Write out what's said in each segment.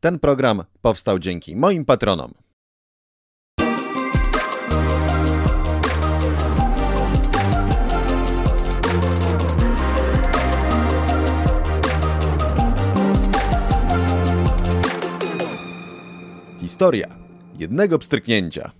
Ten program powstał dzięki moim patronom. Historia jednego pstryknięcia.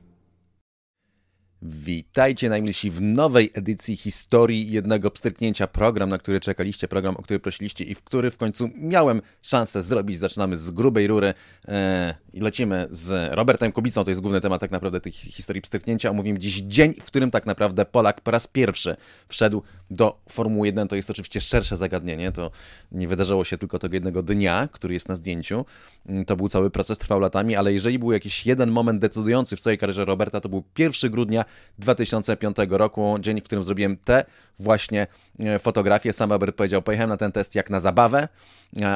Witajcie najmilsi w nowej edycji historii jednego pstryknięcia. Program, na który czekaliście, program, o który prosiliście i w który w końcu miałem szansę zrobić. Zaczynamy z grubej rury eee, i lecimy z Robertem Kubicą. To jest główny temat tak naprawdę tej historii pstryknięcia. Omówimy dziś dzień, w którym tak naprawdę Polak po raz pierwszy wszedł do Formuły 1. To jest oczywiście szersze zagadnienie. To nie wydarzyło się tylko tego jednego dnia, który jest na zdjęciu. Mm, to był cały proces, trwał latami, ale jeżeli był jakiś jeden moment decydujący w całej karierze Roberta, to był 1 grudnia 2005 roku, dzień, w którym zrobiłem te właśnie e, fotografie. Sam Robert powiedział, pojechałem na ten test jak na zabawę,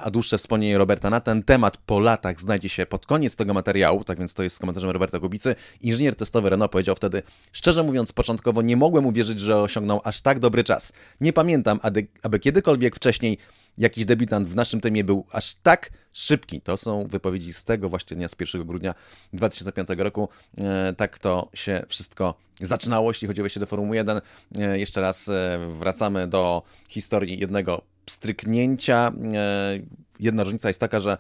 a dłuższe wspomnienie Roberta na ten temat po latach znajdzie się pod koniec tego materiału, tak więc to jest z komentarzem Roberta Kubicy. Inżynier testowy Renault powiedział wtedy, szczerze mówiąc, początkowo nie mogłem uwierzyć, że osiągnął aż tak dobry czas. Nie pamiętam, aby, aby kiedykolwiek wcześniej jakiś debiutant w naszym tymie był aż tak szybki. To są wypowiedzi z tego właśnie dnia, z 1 grudnia 2005 roku. E, tak to się wszystko zaczynało, jeśli chodzi o wejście do Formuły 1. E, jeszcze raz e, wracamy do historii jednego stryknięcia. Jedna różnica jest taka, że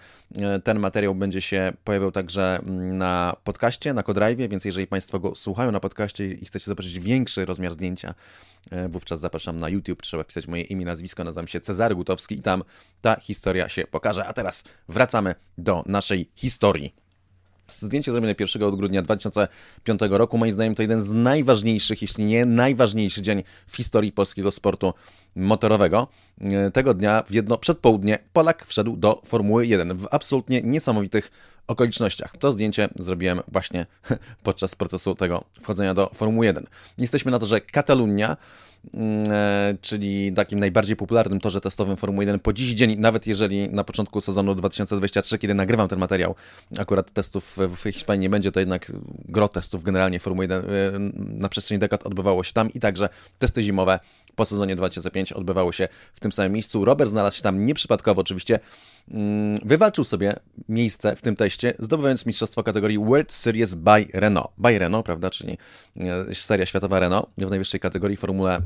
ten materiał będzie się pojawiał także na podcaście, na Codrive, więc jeżeli Państwo go słuchają na podcaście i chcecie zobaczyć większy rozmiar zdjęcia, wówczas zapraszam na YouTube. Trzeba wpisać moje imię, nazwisko, nazywam się Cezary Gutowski i tam ta historia się pokaże. A teraz wracamy do naszej historii. Zdjęcie zrobione 1 grudnia 2005 roku, moim zdaniem to jeden z najważniejszych, jeśli nie najważniejszy dzień w historii polskiego sportu motorowego. Tego dnia w jedno przedpołudnie Polak wszedł do Formuły 1 w absolutnie niesamowitych okolicznościach. To zdjęcie zrobiłem właśnie podczas procesu tego wchodzenia do Formuły 1. Jesteśmy na to, że Katalunia Mm, e, czyli takim najbardziej popularnym torze testowym Formuły 1 po dziś dzień, nawet jeżeli na początku sezonu 2023, kiedy nagrywam ten materiał, akurat testów w Hiszpanii nie będzie, to jednak gro testów generalnie Formuły 1 e, na przestrzeni dekad odbywało się tam i także testy zimowe po sezonie 2005 odbywały się w tym samym miejscu. Robert znalazł się tam nieprzypadkowo oczywiście, mm, wywalczył sobie miejsce w tym teście, zdobywając mistrzostwo kategorii World Series by Renault. By Renault, prawda, czyli e, seria światowa Renault w najwyższej kategorii Formule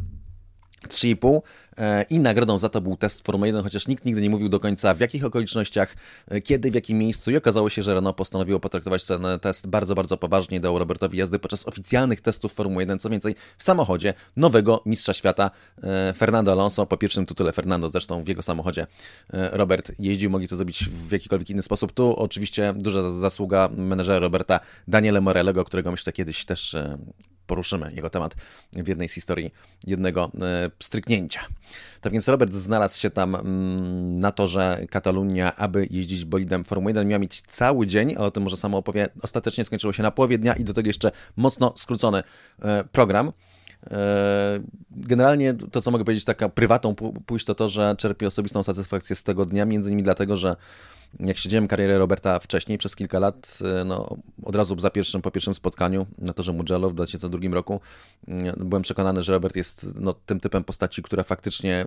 3,5 e, i nagrodą za to był test Formuły 1, chociaż nikt nigdy nie mówił do końca w jakich okolicznościach, e, kiedy, w jakim miejscu i okazało się, że Renault postanowiło potraktować ten test bardzo, bardzo poważnie dał Robertowi jazdy podczas oficjalnych testów Formuły 1, co więcej w samochodzie nowego mistrza świata e, Fernando Alonso, po pierwszym tytule Fernando zresztą w jego samochodzie Robert jeździł, mogli to zrobić w jakikolwiek inny sposób. Tu oczywiście duża zasługa menedżera Roberta Daniele Morellego, którego myślę kiedyś też poruszymy jego temat w jednej z historii jednego e, stryknięcia. Tak więc Robert znalazł się tam mm, na to, że Katalunia, aby jeździć bolidem Formuły 1, miał mieć cały dzień, ale o tym może samo opowie. Ostatecznie skończyło się na połowie dnia i do tego jeszcze mocno skrócony e, program. E, generalnie to, co mogę powiedzieć, taka prywatą pójść, to to, że czerpię osobistą satysfakcję z tego dnia, między innymi dlatego, że jak siedziałem karierę Roberta wcześniej, przez kilka lat, e, no, od razu za pierwszym, po pierwszym spotkaniu na torze Mugello w 2002 roku, mm, byłem przekonany, że Robert jest no, tym typem postaci, która faktycznie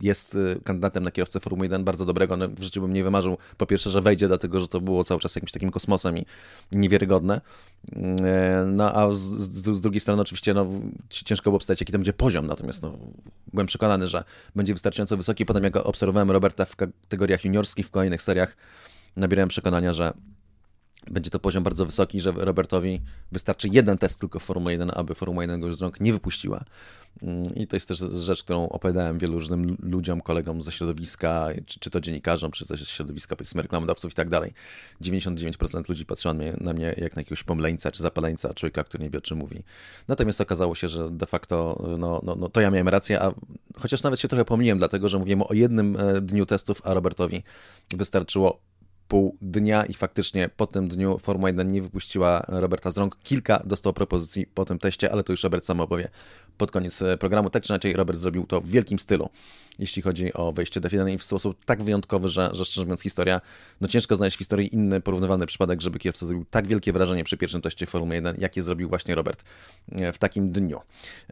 jest e, kandydatem na kierowcę Formuły 1 bardzo dobrego. No, w życiu bym nie wymarzył, po pierwsze, że wejdzie, dlatego że to było cały czas jakimś takim kosmosem i niewiarygodne. Mm, e, no a z, z, z drugiej strony oczywiście no, ciężko było obstawiać, jaki to będzie poziom, natomiast no, byłem przekonany, że będzie wystarczająco wysoki. Potem jak obserwowałem Roberta w kategoriach juniorskich, w kolejnych seriach, nabierałem przekonania, że będzie to poziom bardzo wysoki, że Robertowi wystarczy jeden test tylko w Formule 1, aby Formuła 1 go z rąk nie wypuściła. Mm, I to jest też rzecz, którą opowiadałem wielu różnym ludziom, kolegom ze środowiska, czy, czy to dziennikarzom, czy ze środowiska powiedzmy reklamodawców i tak dalej. 99% ludzi patrzyło na mnie jak na jakiegoś pomleńca czy zapaleńca, człowieka, który nie wie o czym mówi. Natomiast okazało się, że de facto no, no, no to ja miałem rację, a chociaż nawet się trochę pomyliłem, dlatego że mówiłem o jednym e, dniu testów, a Robertowi wystarczyło pół dnia i faktycznie po tym dniu Formuła 1 nie wypuściła Roberta z rąk. Kilka dostał propozycji po tym teście, ale to już Robert sam opowie pod koniec e, programu. Tak czy inaczej Robert zrobił to w wielkim stylu, jeśli chodzi o wejście do F1 i w sposób tak wyjątkowy, że, że szczerze mówiąc historia, no ciężko znaleźć w historii inny porównywalny przypadek, żeby kierowca zrobił tak wielkie wrażenie przy pierwszym teście Formuły 1, jakie zrobił właśnie Robert e, w takim dniu.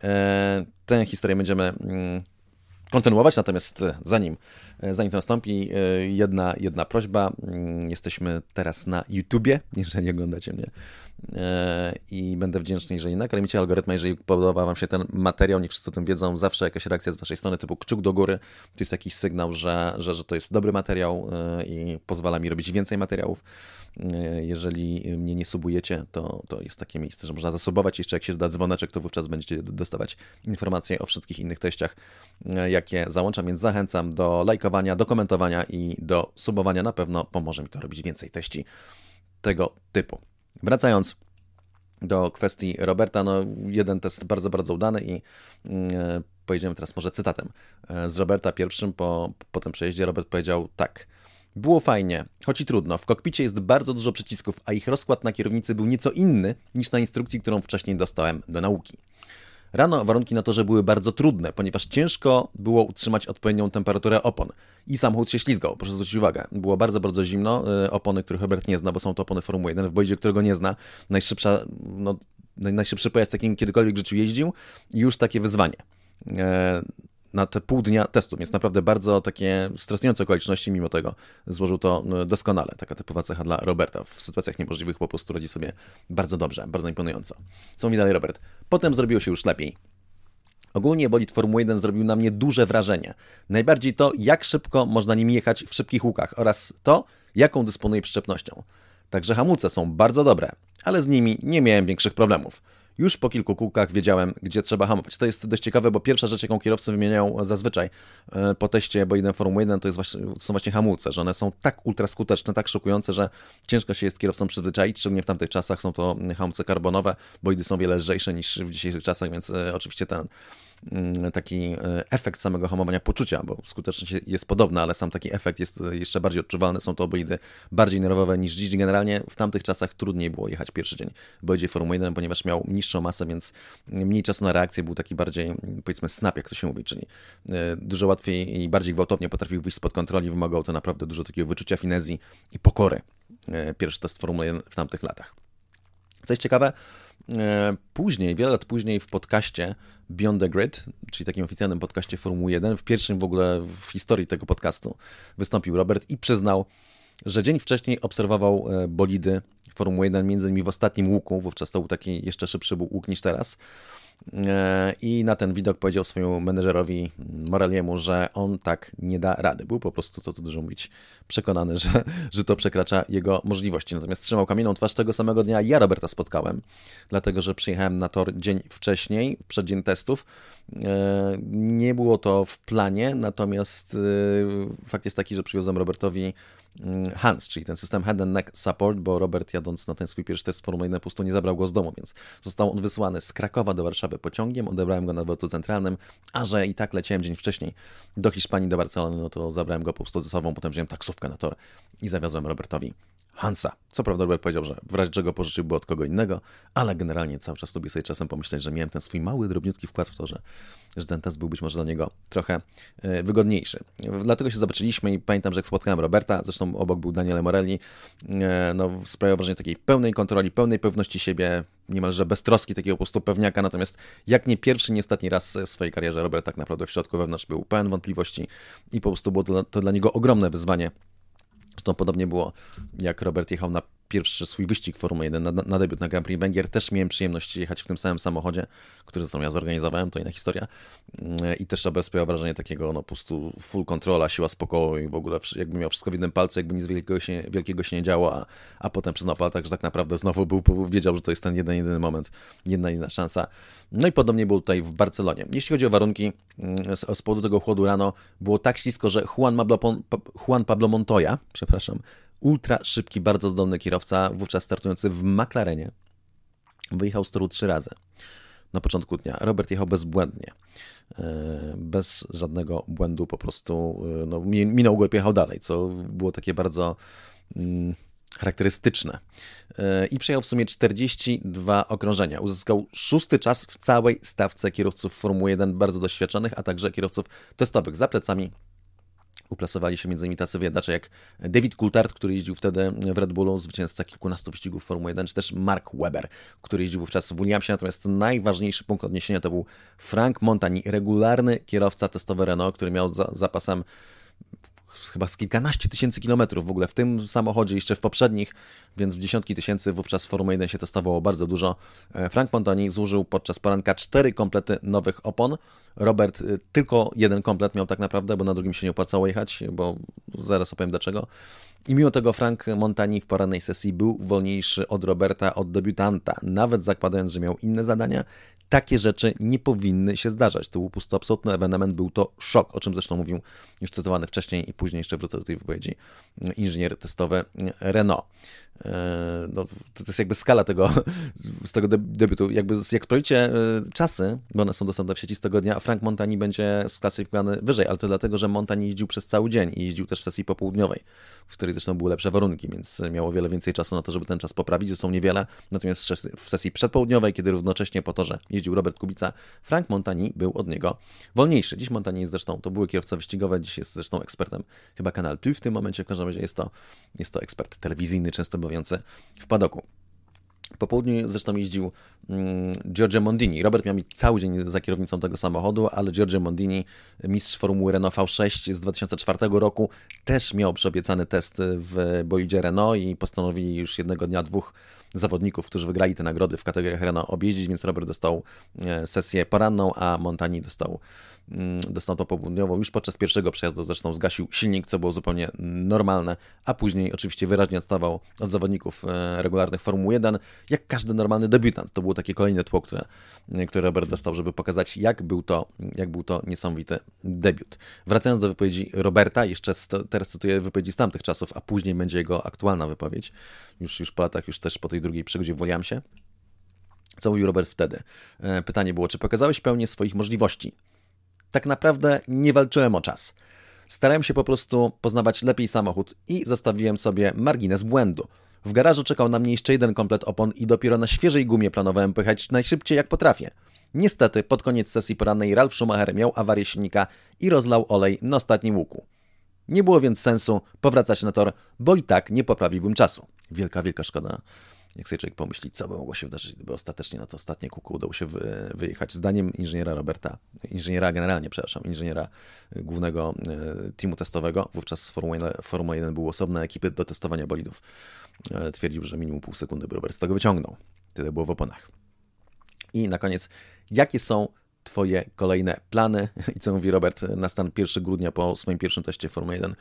E, tę historię będziemy mm, kontynuować, natomiast zanim, zanim to nastąpi, jedna, jedna prośba. Mm, jesteśmy teraz na YouTubie, jeżeli oglądacie mnie i będę wdzięczny, jeżeli nakarmicie algorytm, jeżeli podoba Wam się ten materiał, nie wszyscy o tym wiedzą, zawsze jakaś reakcja z Waszej strony typu kciuk do góry, to jest jakiś sygnał, że, że, że to jest dobry materiał i pozwala mi robić więcej materiałów. Jeżeli mnie nie subujecie, to, to jest takie miejsce, że można zasubować. Jeszcze jak się da dzwoneczek, to wówczas będziecie dostawać informacje o wszystkich innych treściach, jakie załączam, więc zachęcam do lajkowania, do komentowania i do subowania. Na pewno pomoże mi to robić więcej teści tego typu. Wracając do kwestii Roberta, no jeden test bardzo, bardzo udany i yy, pojedziemy teraz może cytatem z Roberta pierwszym po, po tym przejeździe. Robert powiedział tak. Było fajnie, choć i trudno. W kokpicie jest bardzo dużo przycisków, a ich rozkład na kierownicy był nieco inny niż na instrukcji, którą wcześniej dostałem do nauki. Rano warunki na torze były bardzo trudne, ponieważ ciężko było utrzymać odpowiednią temperaturę opon i samochód się ślizgał, proszę zwrócić uwagę. Było bardzo, bardzo zimno, y, opony, których Herbert nie zna, bo są to opony Formuły 1, w boidzie, którego nie zna. Najszybsza, no, najszybszy pojazd, jakim kiedykolwiek w życiu jeździł i już takie wyzwanie. E, na te pół dnia testów, więc naprawdę bardzo takie stresujące okoliczności, mimo tego złożył to no, doskonale. Taka typowa cecha dla Roberta. W sytuacjach niemożliwych po prostu radzi sobie bardzo dobrze, bardzo imponująco. Co mówi dalej Robert? Potem zrobiło się już lepiej. Ogólnie bolid Formuły 1 zrobił na mnie duże wrażenie. Najbardziej to, jak szybko można nim jechać w szybkich łukach oraz to, jaką dysponuje przyczepnością. Także hamulce są bardzo dobre, ale z nimi nie miałem większych problemów. Już po kilku kółkach wiedziałem, gdzie trzeba hamować. To jest dość ciekawe, bo pierwsza rzecz, jaką kierowcy wymieniają zazwyczaj e, po teście bo jeden Formuły 1, to, jest właśnie, są właśnie hamulce, że one są tak ultraskuteczne, tak szokujące, że ciężko się jest kierowcom przyzwyczaić, szczególnie w tamtych czasach są to hamulce karbonowe, bo są wiele lżejsze niż w dzisiejszych czasach, więc e, oczywiście ten taki e, efekt samego hamowania poczucia, bo skuteczność jest podobna, ale sam taki efekt jest e, jeszcze bardziej odczuwalny. Są to obojdy bardziej nerwowe niż dziś. Generalnie w tamtych czasach trudniej było jechać pierwszy dzień boidzie Formuły 1, ponieważ miał niższą masę, więc mniej czasu na reakcję, był taki bardziej, powiedzmy, snap, jak to się mówi, czyli e, dużo łatwiej i bardziej gwałtownie potrafił wyjść spod kontroli, wymagało to naprawdę dużo takiego wyczucia finezji i pokory. Pierwszy test Formuły 1 w tamtych latach. Co jest ciekawe, później, wiele lat później w podcaście Beyond the Grid, czyli takim oficjalnym podcaście Formuły 1, w pierwszym w ogóle w historii tego podcastu wystąpił Robert i przyznał, że dzień wcześniej obserwował e, bolidy Formuły 1, między innymi w ostatnim łuku, wówczas to był taki jeszcze szybszy łuk niż teraz. E, I na ten widok powiedział swojemu menedżerowi Moraliemu, że on tak nie da rady. Był po prostu, co tu dużo mówić, przekonany, że, że to przekracza jego możliwości. Natomiast trzymał kamienną twarz tego samego dnia. Ja Roberta spotkałem, dlatego że przyjechałem na tor dzień wcześniej, w przeddzień testów. E, nie było to w planie, natomiast e, fakt jest taki, że przywiozłem Robertowi Mm, Hans, czyli ten system Head and Neck Support, bo Robert jadąc na ten swój pierwszy test Formuły 1 po prostu nie zabrał go z domu, więc został on wysłany z Krakowa do Warszawy pociągiem, odebrałem go na dworcu centralnym, a że i tak leciałem dzień wcześniej do Hiszpanii, do Barcelony, no to zabrałem go po prostu ze sobą, potem wziąłem taksówkę na tor i zawiozłem Robertowi Hansa. Co prawda Robert powiedział, że w razie czego pożyczyłby od kogo innego, ale generalnie cały czas lubię sobie czasem pomyśleć, że miałem ten swój mały, drobniutki wkład w to, że, że ten test był być może dla niego trochę e, wygodniejszy. Dlatego się zobaczyliśmy i pamiętam, że jak spotkałem Roberta, zresztą obok był Daniele Morelli, e, no sprawiał wrażenie takiej pełnej kontroli, pełnej pewności siebie, niemalże bez troski takiego po prostu pewniaka, natomiast jak nie pierwszy, nie ostatni raz w swojej karierze Robert tak naprawdę w środku wewnątrz był pełen wątpliwości i po prostu było to, to dla niego ogromne wyzwanie Zresztą podobnie było, jak Robert jechał na pierwszy swój wyścig Formuły 1 na, na debiut na Grand Prix Węgier. Też miałem przyjemność jechać w tym samym samochodzie, który zresztą ja zorganizowałem, to inna historia. Mm, I też OBS sprawiał wrażenie takiego, no po prostu full kontrola, siła spokoju i w ogóle jakby miał wszystko w jednym palcu, jakby nic wielkiego się, wielkiego się nie działo, a, a potem przyznał tak, że tak naprawdę znowu był, wiedział, że to jest ten jeden, jedyny moment, jedna, jedna szansa. No i podobnie było tutaj w Barcelonie. Jeśli chodzi o warunki, mm, z, z powodu tego chłodu rano było tak ślisko, że Juan, Pablo, Juan Pablo Montoya, przepraszam, ultra szybki, bardzo zdolny kierowca, wówczas startujący w McLarenie. Wyjechał z toru trzy razy na początku dnia. Robert jechał bezbłędnie. E, bez żadnego błędu po prostu e, no, minął go i pojechał dalej, co było takie bardzo mm, charakterystyczne. E, I przejechał w sumie 42 okrążenia. Uzyskał szósty czas w całej stawce kierowców Formuły 1, bardzo doświadczonych, a także kierowców testowych za plecami uplasowali się między innymi tacy wyjadacze jak David Coulthard, który jeździł wtedy w Red Bullu, zwycięzca kilkunastu wyścigów Formuły 1, czy też Mark Webber, który jeździł wówczas w Williamsie, natomiast najważniejszy punkt odniesienia to był Frank Montani, regularny kierowca testowy Renault, który miał za zapasem chyba z kilkanaście tysięcy kilometrów w ogóle w tym samochodzie, jeszcze w poprzednich, więc w dziesiątki tysięcy wówczas w Formuły 1 się testowało bardzo dużo. E, Frank Montani zużył podczas poranka cztery komplety nowych opon. Robert y, tylko jeden komplet miał tak naprawdę, bo na drugim się nie opłacało jechać, bo zaraz opowiem dlaczego. I mimo tego Frank Montani w porannej sesji był wolniejszy od Roberta, od debiutanta, nawet zakładając, że miał inne zadania, takie rzeczy nie powinny się zdarzać. To był pusto absolutny ewenement, był to szok, o czym zresztą mówił już cytowany wcześniej i później jeszcze wrócę do tej wypowiedzi inżynier testowy Renault. E, no, to jest jakby skala tego, z tego debiutu. Jakby jak sprawdzicie e, czasy, bo one są dostępne w sieci z tego dnia, Frank Montani będzie sklasyfikowany wyżej, ale to dlatego, że Montani jeździł przez cały dzień i jeździł też w sesji popołudniowej, w której zresztą były lepsze warunki, więc miało wiele więcej czasu na to, żeby ten czas poprawić. Zresztą niewiele, natomiast w sesji przedpołudniowej, kiedy równocześnie po torze jeździł Robert Kubica, Frank Montani był od niego wolniejszy. Dziś Montani jest zresztą, to były kierowca wyścigowe, dziś jest zresztą ekspertem chyba Kanal Plus w tym momencie, w każdym razie jest to, jest to ekspert telewizyjny, często bawiący w padoku. Po południu zresztą jeździł Giorgio Mondini. Robert miał mieć cały dzień za kierownicą tego samochodu, ale Giorgio Mondini, mistrz Formuły Renault V6 z 2004 roku, też miał przyobiecany test w bolidzie Renault i postanowili już jednego dnia dwóch zawodników, którzy wygrali te nagrody w kategoriach Renault objeździć, więc Robert dostał e, sesję poranną, a Montani dostał Mm, dostał to południowo. Już podczas pierwszego przejazdu zresztą zgasił silnik, co było zupełnie normalne, a później oczywiście wyraźnie odstawał od zawodników e, regularnych Formuły 1, jak każdy normalny debiutant. To było takie kolejne tło, które, które Robert dostał, żeby pokazać, jak był to, jak był to niesamowity debiut. Wracając do wypowiedzi Roberta, jeszcze teraz cytuję wypowiedzi z tamtych czasów, a później będzie jego aktualna wypowiedź, już, już po latach, już też po tej drugiej przygodzie w Williamsie. Co mówił Robert wtedy? E, pytanie było, czy pokazałeś pełnię swoich możliwości? tak naprawdę nie walczyłem o czas. Starałem się po prostu poznawać lepiej samochód i zostawiłem sobie margines błędu. W garażu czekał na mnie jeszcze jeden komplet opon i dopiero na świeżej gumie planowałem pojechać najszybciej jak potrafię. Niestety, pod koniec sesji porannej Ralf Schumacher miał awarię silnika i rozlał olej na ostatnim łuku. Nie było więc sensu powracać na tor, bo i tak nie poprawiłbym czasu. Wielka, wielka szkoda jak sobie człowiek pomyśli, co by mogło się wydarzyć, gdyby ostatecznie na to ostatnie kuku udało się wy, wyjechać. Zdaniem inżyniera Roberta, inżyniera generalnie, przepraszam, inżyniera głównego e, teamu testowego, wówczas Formuła 1 były osobne ekipy do testowania bolidów, e, twierdził, że minimum pół sekundy by Robert z tego wyciągnął. Tyle było w oponach. I na koniec, jakie są Twoje kolejne plany? I co mówi Robert na stan 1 grudnia po swoim pierwszym teście Formuły 1?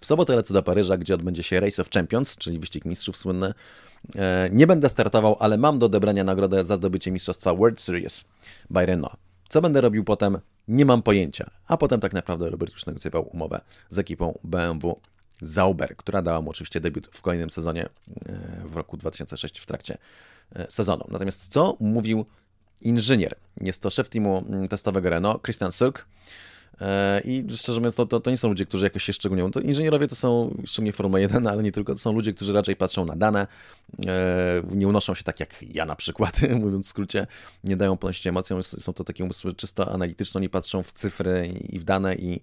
W sobotę lecę do Paryża, gdzie odbędzie się Race of Champions, czyli wyścig mistrzów słynny. E, nie będę startował, ale mam do odebrania nagrodę za zdobycie mistrzostwa World Series by Renault. Co będę robił potem? Nie mam pojęcia. A potem tak naprawdę Robert już negocjował umowę z ekipą BMW Zauber, która dała mu oczywiście debiut w kolejnym sezonie e, w roku 2006 w trakcie e, sezonu. Natomiast co mówił inżynier? Jest to szef teamu testowego Renault, Christian Silk. E, I szczerze mówiąc, to, to, to, nie są ludzie, którzy jakoś się szczególnie. To inżynierowie to są, szczególnie Formuła 1, ale nie tylko, to są ludzie, którzy raczej patrzą na dane, e, nie unoszą się tak jak ja na przykład, mówiąc w skrócie, nie dają płynności emocjom, są to takie umysły czysto analityczne, nie patrzą w cyfry i w dane i,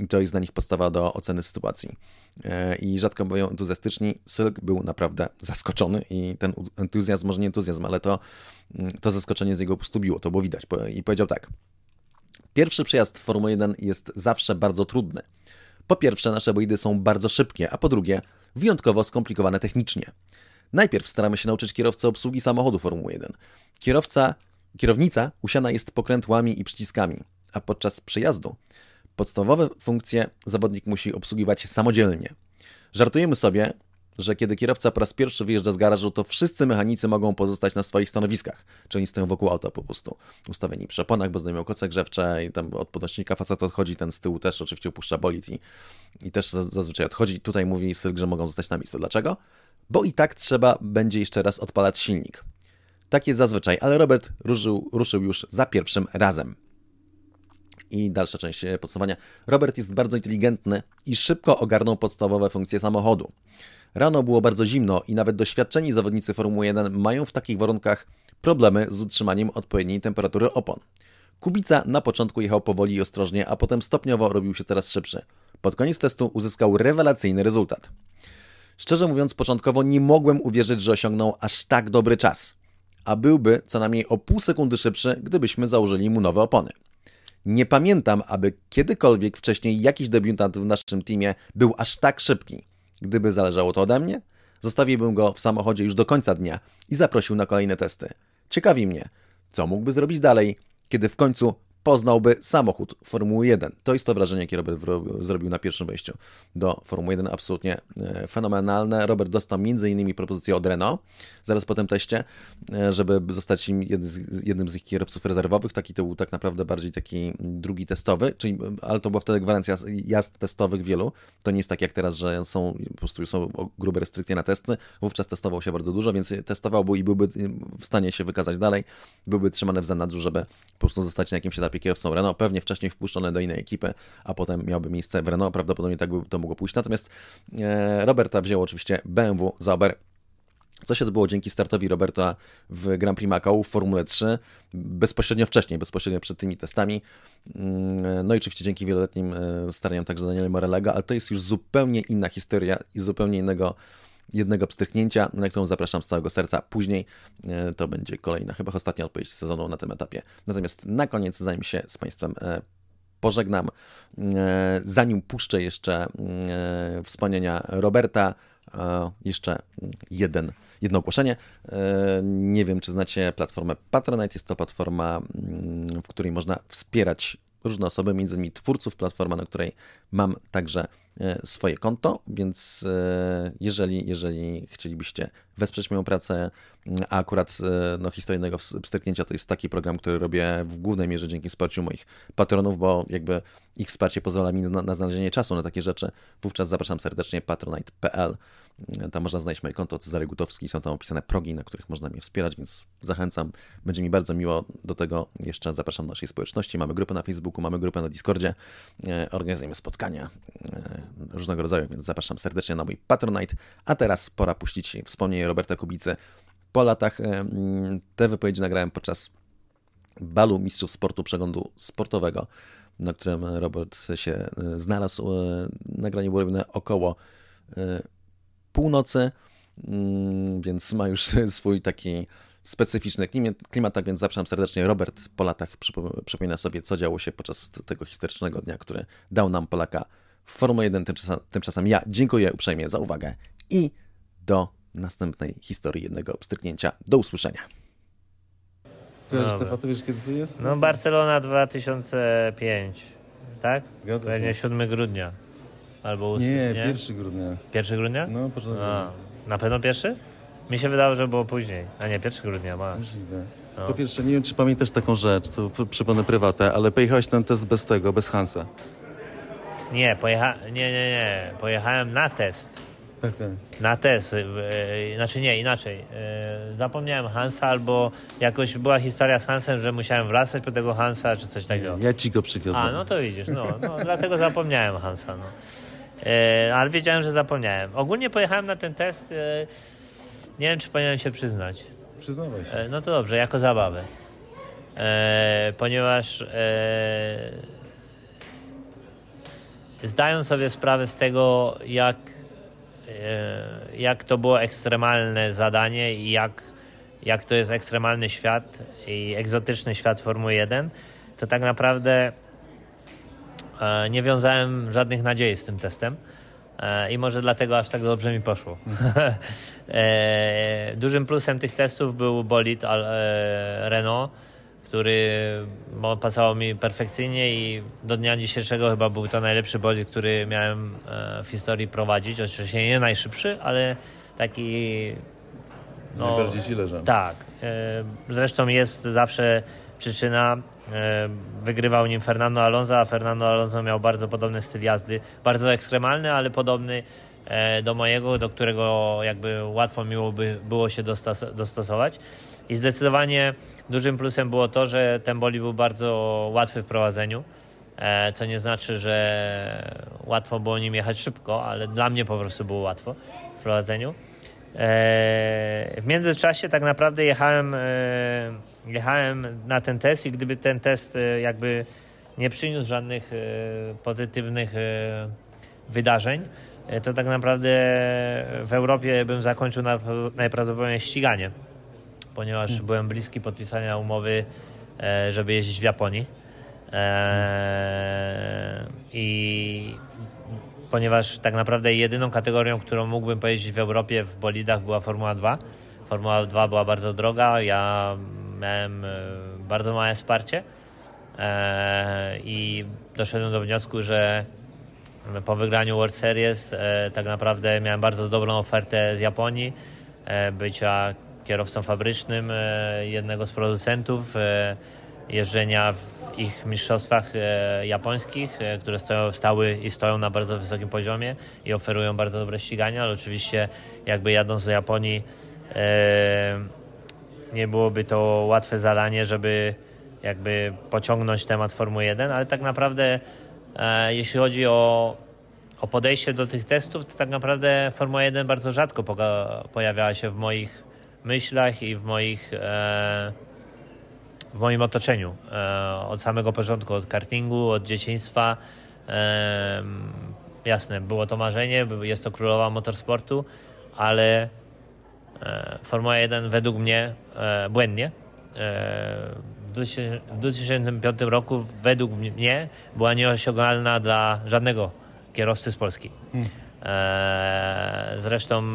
i to jest dla nich podstawa do oceny sytuacji. E, I rzadko bywają entuzjastyczni. Silk był naprawdę zaskoczony i ten entuzjazm, może nie entuzjazm, ale to, to zaskoczenie z jego po biło, to było widać. I powiedział tak, Pierwszy przejazd w Formuły 1 jest zawsze bardzo trudny. Po pierwsze, nasze bolidy są bardzo szybkie, a po drugie, wyjątkowo skomplikowane technicznie. Najpierw staramy się nauczyć kierowcę obsługi samochodu Formuły 1. Kierowca, kierownica usiana jest pokrętłami i przyciskami, a podczas przejazdu podstawowe funkcje zawodnik musi obsługiwać samodzielnie. Żartujemy sobie, że kiedy kierowca po raz pierwszy wyjeżdża z garażu, to wszyscy mechanicy mogą pozostać na swoich stanowiskach. Czy oni stoją wokół auta po prostu ustawieni przy oponach, bo zdejmują koce grzewcze i tam od podnośnika facet odchodzi, ten z tyłu też oczywiście upuszcza bolid i, i też zazwyczaj odchodzi. Tutaj mówi Sylk, że mogą zostać na miejscu. Dlaczego? Bo i tak trzeba będzie jeszcze raz odpalać silnik. Tak jest zazwyczaj, ale Robert ruszył, ruszył już za pierwszym razem. I dalsza część podsumowania. Robert jest bardzo inteligentny i szybko ogarnął podstawowe funkcje samochodu. Rano było bardzo zimno i nawet doświadczeni zawodnicy Formuły 1 mają w takich warunkach problemy z utrzymaniem odpowiedniej temperatury opon. Kubica na początku jechał powoli i ostrożnie, a potem stopniowo robił się coraz szybszy. Pod koniec testu uzyskał rewelacyjny rezultat. Szczerze mówiąc, początkowo nie mogłem uwierzyć, że osiągnął aż tak dobry czas, a byłby co najmniej o pół sekundy szybszy, gdybyśmy założyli mu nowe opony. Nie pamiętam, aby kiedykolwiek wcześniej jakiś debiutant w naszym teamie był aż tak szybki. Gdyby zależało to ode mnie, zostawiłbym go w samochodzie już do końca dnia i zaprosił na kolejne testy. Ciekawi mnie, co mógłby zrobić dalej, kiedy w końcu poznałby samochód Formuły 1. To jest to wrażenie, jakie Robert zrobił na pierwszym wejściu do Formuły 1. Absolutnie e, fenomenalne. Robert dostał m.in. propozycję od Renault, zaraz po tym teście, e, żeby zostać jednym z ich kierowców rezerwowych. Taki to był tak naprawdę bardziej taki drugi testowy, czyli, ale to była wtedy gwarancja jazd testowych wielu. To nie jest tak jak teraz, że są po prostu są grube restrykcje na testy. Wówczas testował się bardzo dużo, więc testowałby i byłby w stanie się wykazać dalej. Byłby trzymany w zanadrzu, żeby po prostu zostać na jakimś etapie etapie kierowcą Renault, pewnie wcześniej wpuszczony do innej ekipy, a potem miałby miejsce w Renault, prawdopodobnie tak by to mogło pójść. Natomiast e, Roberta wziął oczywiście BMW Zauber co się odbyło dzięki startowi Roberta w Grand Prix Macau w Formule 3, bezpośrednio wcześniej, bezpośrednio przed tymi testami. Mm, no i oczywiście dzięki wieloletnim e, staraniom także Daniela Morelega, ale to jest już zupełnie inna historia i zupełnie innego jednego pstrychnięcia, na którą zapraszam z całego serca. Później e, to będzie kolejna, chyba ostatnia odpowiedź sezonu na tym etapie. Natomiast na koniec, zanim się z Państwem e, pożegnam, e, zanim puszczę jeszcze wspomnienia Roberta, jeszcze jeden, jedno ogłoszenie. Nie wiem, czy znacie platformę Patronite. Jest to platforma, mm, w której można wspierać różne osoby, między innymi twórców, platforma, na której mam także swoje konto, więc e, jeżeli, jeżeli chcielibyście wesprzeć moją pracę, a akurat e, no, historijnego wstrzyknięcia to jest taki program, który robię w głównej mierze dzięki wsparciu moich patronów, bo jakby ich wsparcie pozwala mi na, na znalezienie czasu na takie rzeczy. Wówczas zapraszam serdecznie patronite.pl. Tam można znaleźć moje konto Cezary Gutowski, są tam opisane progi, na których można mnie wspierać, więc zachęcam. Będzie mi bardzo miło. Do tego jeszcze zapraszam do naszej społeczności. Mamy grupę na Facebooku, mamy grupę na Discordzie, organizujemy spotkania różnego rodzaju, więc zapraszam serdecznie na mój Patronite. A teraz pora puścić wspomnienie Roberta Kubicy. Po latach te wypowiedzi nagrałem podczas balu mistrzów sportu przeglądu sportowego, na którym Robert się e, znalazł. E, nagranie było robione około e, północy, mm, więc ma już swój taki specyficzny klimat, tak więc zapraszam serdecznie. Robert po latach przypomina sobie, co działo się podczas tego historycznego dnia, który dał nam Polaka Formuła 1 tymczasem, tymczasem ja dziękuję uprzejmie za uwagę i do następnej historii jednego pstryknięcia. Do usłyszenia. Kojarzysz te faty, wiesz kiedy to jest? No Barcelona 2005, tak? Zgadza Pewnie 7 grudnia. Albo 8, nie, nie, 1 grudnia. 1 grudnia? No, początek. Na pewno pierwszy? Mi się wydało, że było później. A nie, 1 grudnia, masz. Możliwe. No. Po pierwsze, nie wiem, czy pamiętasz taką rzecz, co przypomnę prywatę, ale pojechałeś ten test bez tego, bez Hansa. Nie, pojecha... nie, nie, nie. Pojechałem na test. Tak, tak. Na test. Znaczy nie, inaczej. E, zapomniałem Hansa albo jakoś była historia z Hansem, że musiałem wracać po tego Hansa czy coś takiego. Ja ci go przywiozłem. A, no to widzisz. No, no dlatego zapomniałem Hansa. No. Ale wiedziałem, że zapomniałem. Ogólnie pojechałem na ten test. Nie wiem, czy powinienem się przyznać. Przyznawaj się. No to dobrze, jako zabawę. Ponieważ zdają sobie sprawę z tego, jak, jak to było ekstremalne zadanie i jak, jak to jest ekstremalny świat i egzotyczny świat Formuły 1, to tak naprawdę e, nie wiązałem żadnych nadziei z tym testem. E, I może dlatego aż tak dobrze mi poszło. Dużym plusem tych testów był bolid Renault, który pasował mi perfekcyjnie i do dnia dzisiejszego chyba był to najlepszy bolid, który miałem e, w historii prowadzić. Oczywiście nie najszybszy, ale taki... No, Najbardziej ci leżał. Tak. E, zresztą jest zawsze przyczyna. E, wygrywał nim Fernando Alonso, a Fernando Alonso miał bardzo podobny styl jazdy. Bardzo ekstremalny, ale podobny do mojego, do którego jakby łatwo by było się dostosować. I zdecydowanie dużym plusem było to, że ten boli był bardzo łatwy w prowadzeniu, e, co nie znaczy, że łatwo było nim jechać szybko, ale dla mnie po prostu było łatwo w prowadzeniu. E, w międzyczasie tak naprawdę jechałem, e, jechałem na ten test i gdyby ten test jakby nie przyniósł żadnych pozytywnych wydarzeń, to tak naprawdę w Europie bym zakończył najprawdopodobniej ściganie, ponieważ hmm. byłem bliski podpisania umowy, żeby jeździć w Japonii. I ponieważ tak naprawdę jedyną kategorią, którą mógłbym pojeździć w Europie w bolidach była Formuła 2. Formuła 2 była bardzo droga, ja miałem e, bardzo małe wsparcie e, i doszedłem do wniosku, że po wygraniu World Series e, tak naprawdę miałem bardzo dobrą ofertę z Japonii, bycia kierowcą fabrycznym jednego z producentów, jeżdżenia w ich mistrzostwach e, japońskich, e, które stoją, stały i stoją na bardzo wysokim poziomie i oferują bardzo dobre ścigania, ale oczywiście jakby jadąc do Japonii e, nie byłoby to łatwe zadanie, żeby jakby pociągnąć temat Formuły 1, ale tak naprawdę jeśli chodzi o, o podejście do tych testów, to tak naprawdę Formuła 1 bardzo rzadko pojawiała się w moich myślach i w moich w moim otoczeniu. E, od samego początku, od kartingu, od dzieciństwa. E, jasne, było to marzenie, jest to królowa motorsportu, ale e, Formuła 1 według mnie błędnie w 2005 roku według mnie była nieosiągalna dla żadnego kierowcy z Polski. Hmm. Zresztą,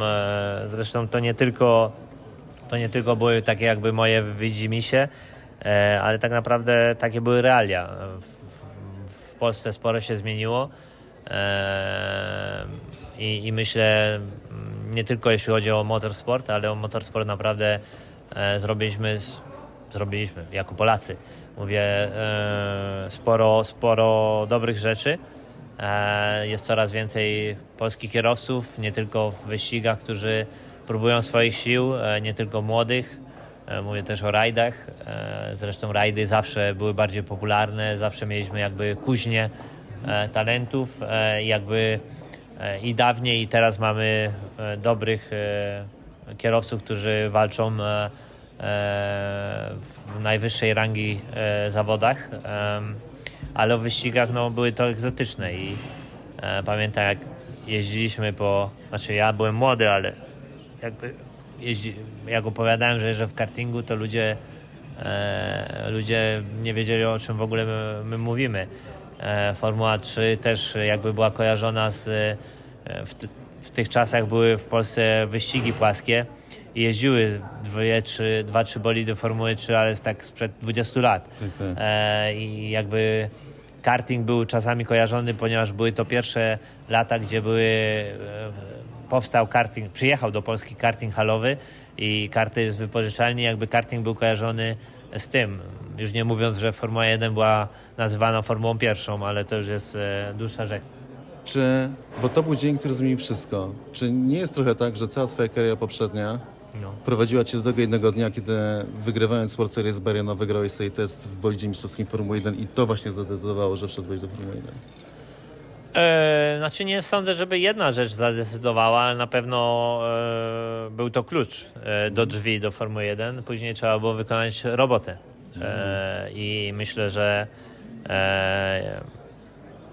zresztą to nie tylko to nie tylko były takie jakby moje widzimisię, E, ale tak naprawdę takie były realia. W, w Polsce sporo się zmieniło e, i, i myślę, mm, nie tylko jeśli chodzi o motorsport, ale o motorsport naprawdę e, zrobiliśmy, zrobiliśmy jako Polacy. Mówię, sporo, sporo dobrych rzeczy. Jest coraz więcej polskich kierowców, nie tylko w wyścigach, którzy próbują swoich sił, nie tylko młodych, E, mówię też o rajdach. E, zresztą rajdy zawsze były bardziej popularne, zawsze mieliśmy jakby kuźnie e, talentów, jakby i dawniej, i teraz mamy dobrych kierowców, którzy walczą w najwyższej rangi zawodach, ale w wyścigach no, były to egzotyczne i pamiętam jak jeździliśmy po, znaczy ja byłem młody, ale jakby jeździ, jak opowiadałem, że jeżdżę w kartingu, to ludzie, e, ludzie nie wiedzieli o czym w ogóle my, my mówimy. E, Formuła 3 też jakby była kojarzona z e, w, w, tych czasach były w Polsce wyścigi płaskie jeździły dwie, trzy, dwa, trzy bolidy Formuły 3, ale jest tak sprzed 20 lat. Okay. E, I jakby karting był czasami kojarzony, ponieważ były to pierwsze lata, gdzie były e, powstał karting, przyjechał do Polski karting halowy i karty z wypożyczalni, jakby karting był kojarzony z tym. Już nie mówiąc, że Formuła 1 była nazywana Formułą pierwszą, ale to już jest e, dłuższa rzecz. Czy, bo to był dzień, który zmienił wszystko. Czy nie jest trochę tak, że cała twoja kariera poprzednia no. prowadziła cię do tego jednego dnia, kiedy wygrywając World Series Bariano wygrałeś sobie test w bolidzie mistrzowskim Formuły 1 i to właśnie zadecydowało, że wszedłeś do Formuły 1? E, znaczy nie sądzę, żeby jedna rzecz zadecydowała, ale na pewno e, był to klucz e, do drzwi do Formuły 1. Później trzeba było wykonać robotę. E, I myślę, że e,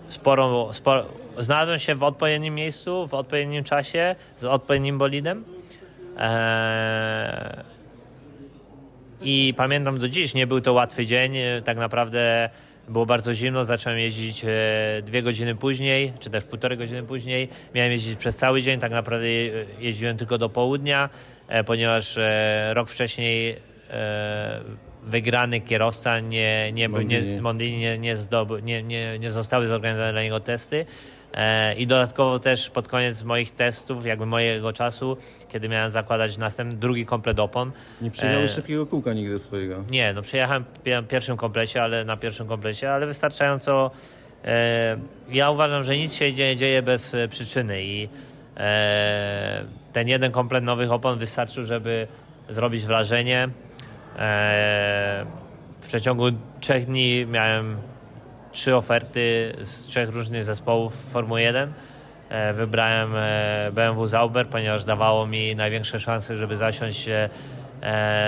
sporo, sporo, znalazłem się w odpowiednim miejscu, w odpowiednim czasie, z odpowiednim bolidem. E, I pamiętam do dziś, nie był to łatwy dzień. Tak naprawdę było bardzo zimno, zacząłem jeździć e, dwie godziny później, czy też półtorej godziny później. Miałem jeździć przez cały dzień, tak naprawdę jeździłem tylko do południa, e, ponieważ e, rok wcześniej wygrany kierowca nie, nie, nie, Mondini nie, nie, zdoby, nie, nie, nie zostały zorganizowane dla niego testy. E, I dodatkowo też pod koniec moich testów, jakby mojego czasu, kiedy miałem zakładać następny, drugi komplet opon. Nie przejechałeś e, szybkiego kółka nigdy swojego? Nie, no przejechałem w pierwszym komplecie, ale na pierwszym komplecie, ale wystarczająco. E, ja uważam, że nic się nie dzieje bez przyczyny i ten jeden komplet nowych opon wystarczył, żeby zrobić wrażenie. W przeciągu trzech dni miałem trzy oferty z trzech różnych zespołów Formuły 1. E, wybrałem e, BMW Zauber, ponieważ dawało mi największe szanse, żeby zasiąść e,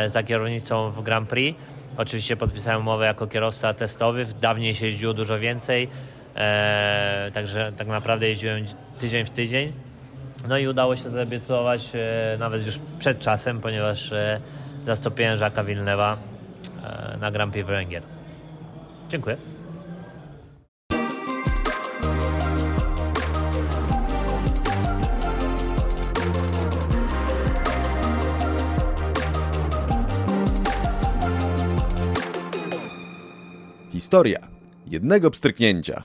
za kierownicą w Grand Prix. Oczywiście podpisałem umowę jako kierowca testowy, dawniej się jeździło dużo więcej. Także tak naprawdę jeździłem tydzień w tydzień. No i udało się zadebiutować nawet już przed czasem, ponieważ zastąpiłem Żaka Wilnewa na Grand Prix Węgier. Dziękuję. Historia jednego pstryknięcia.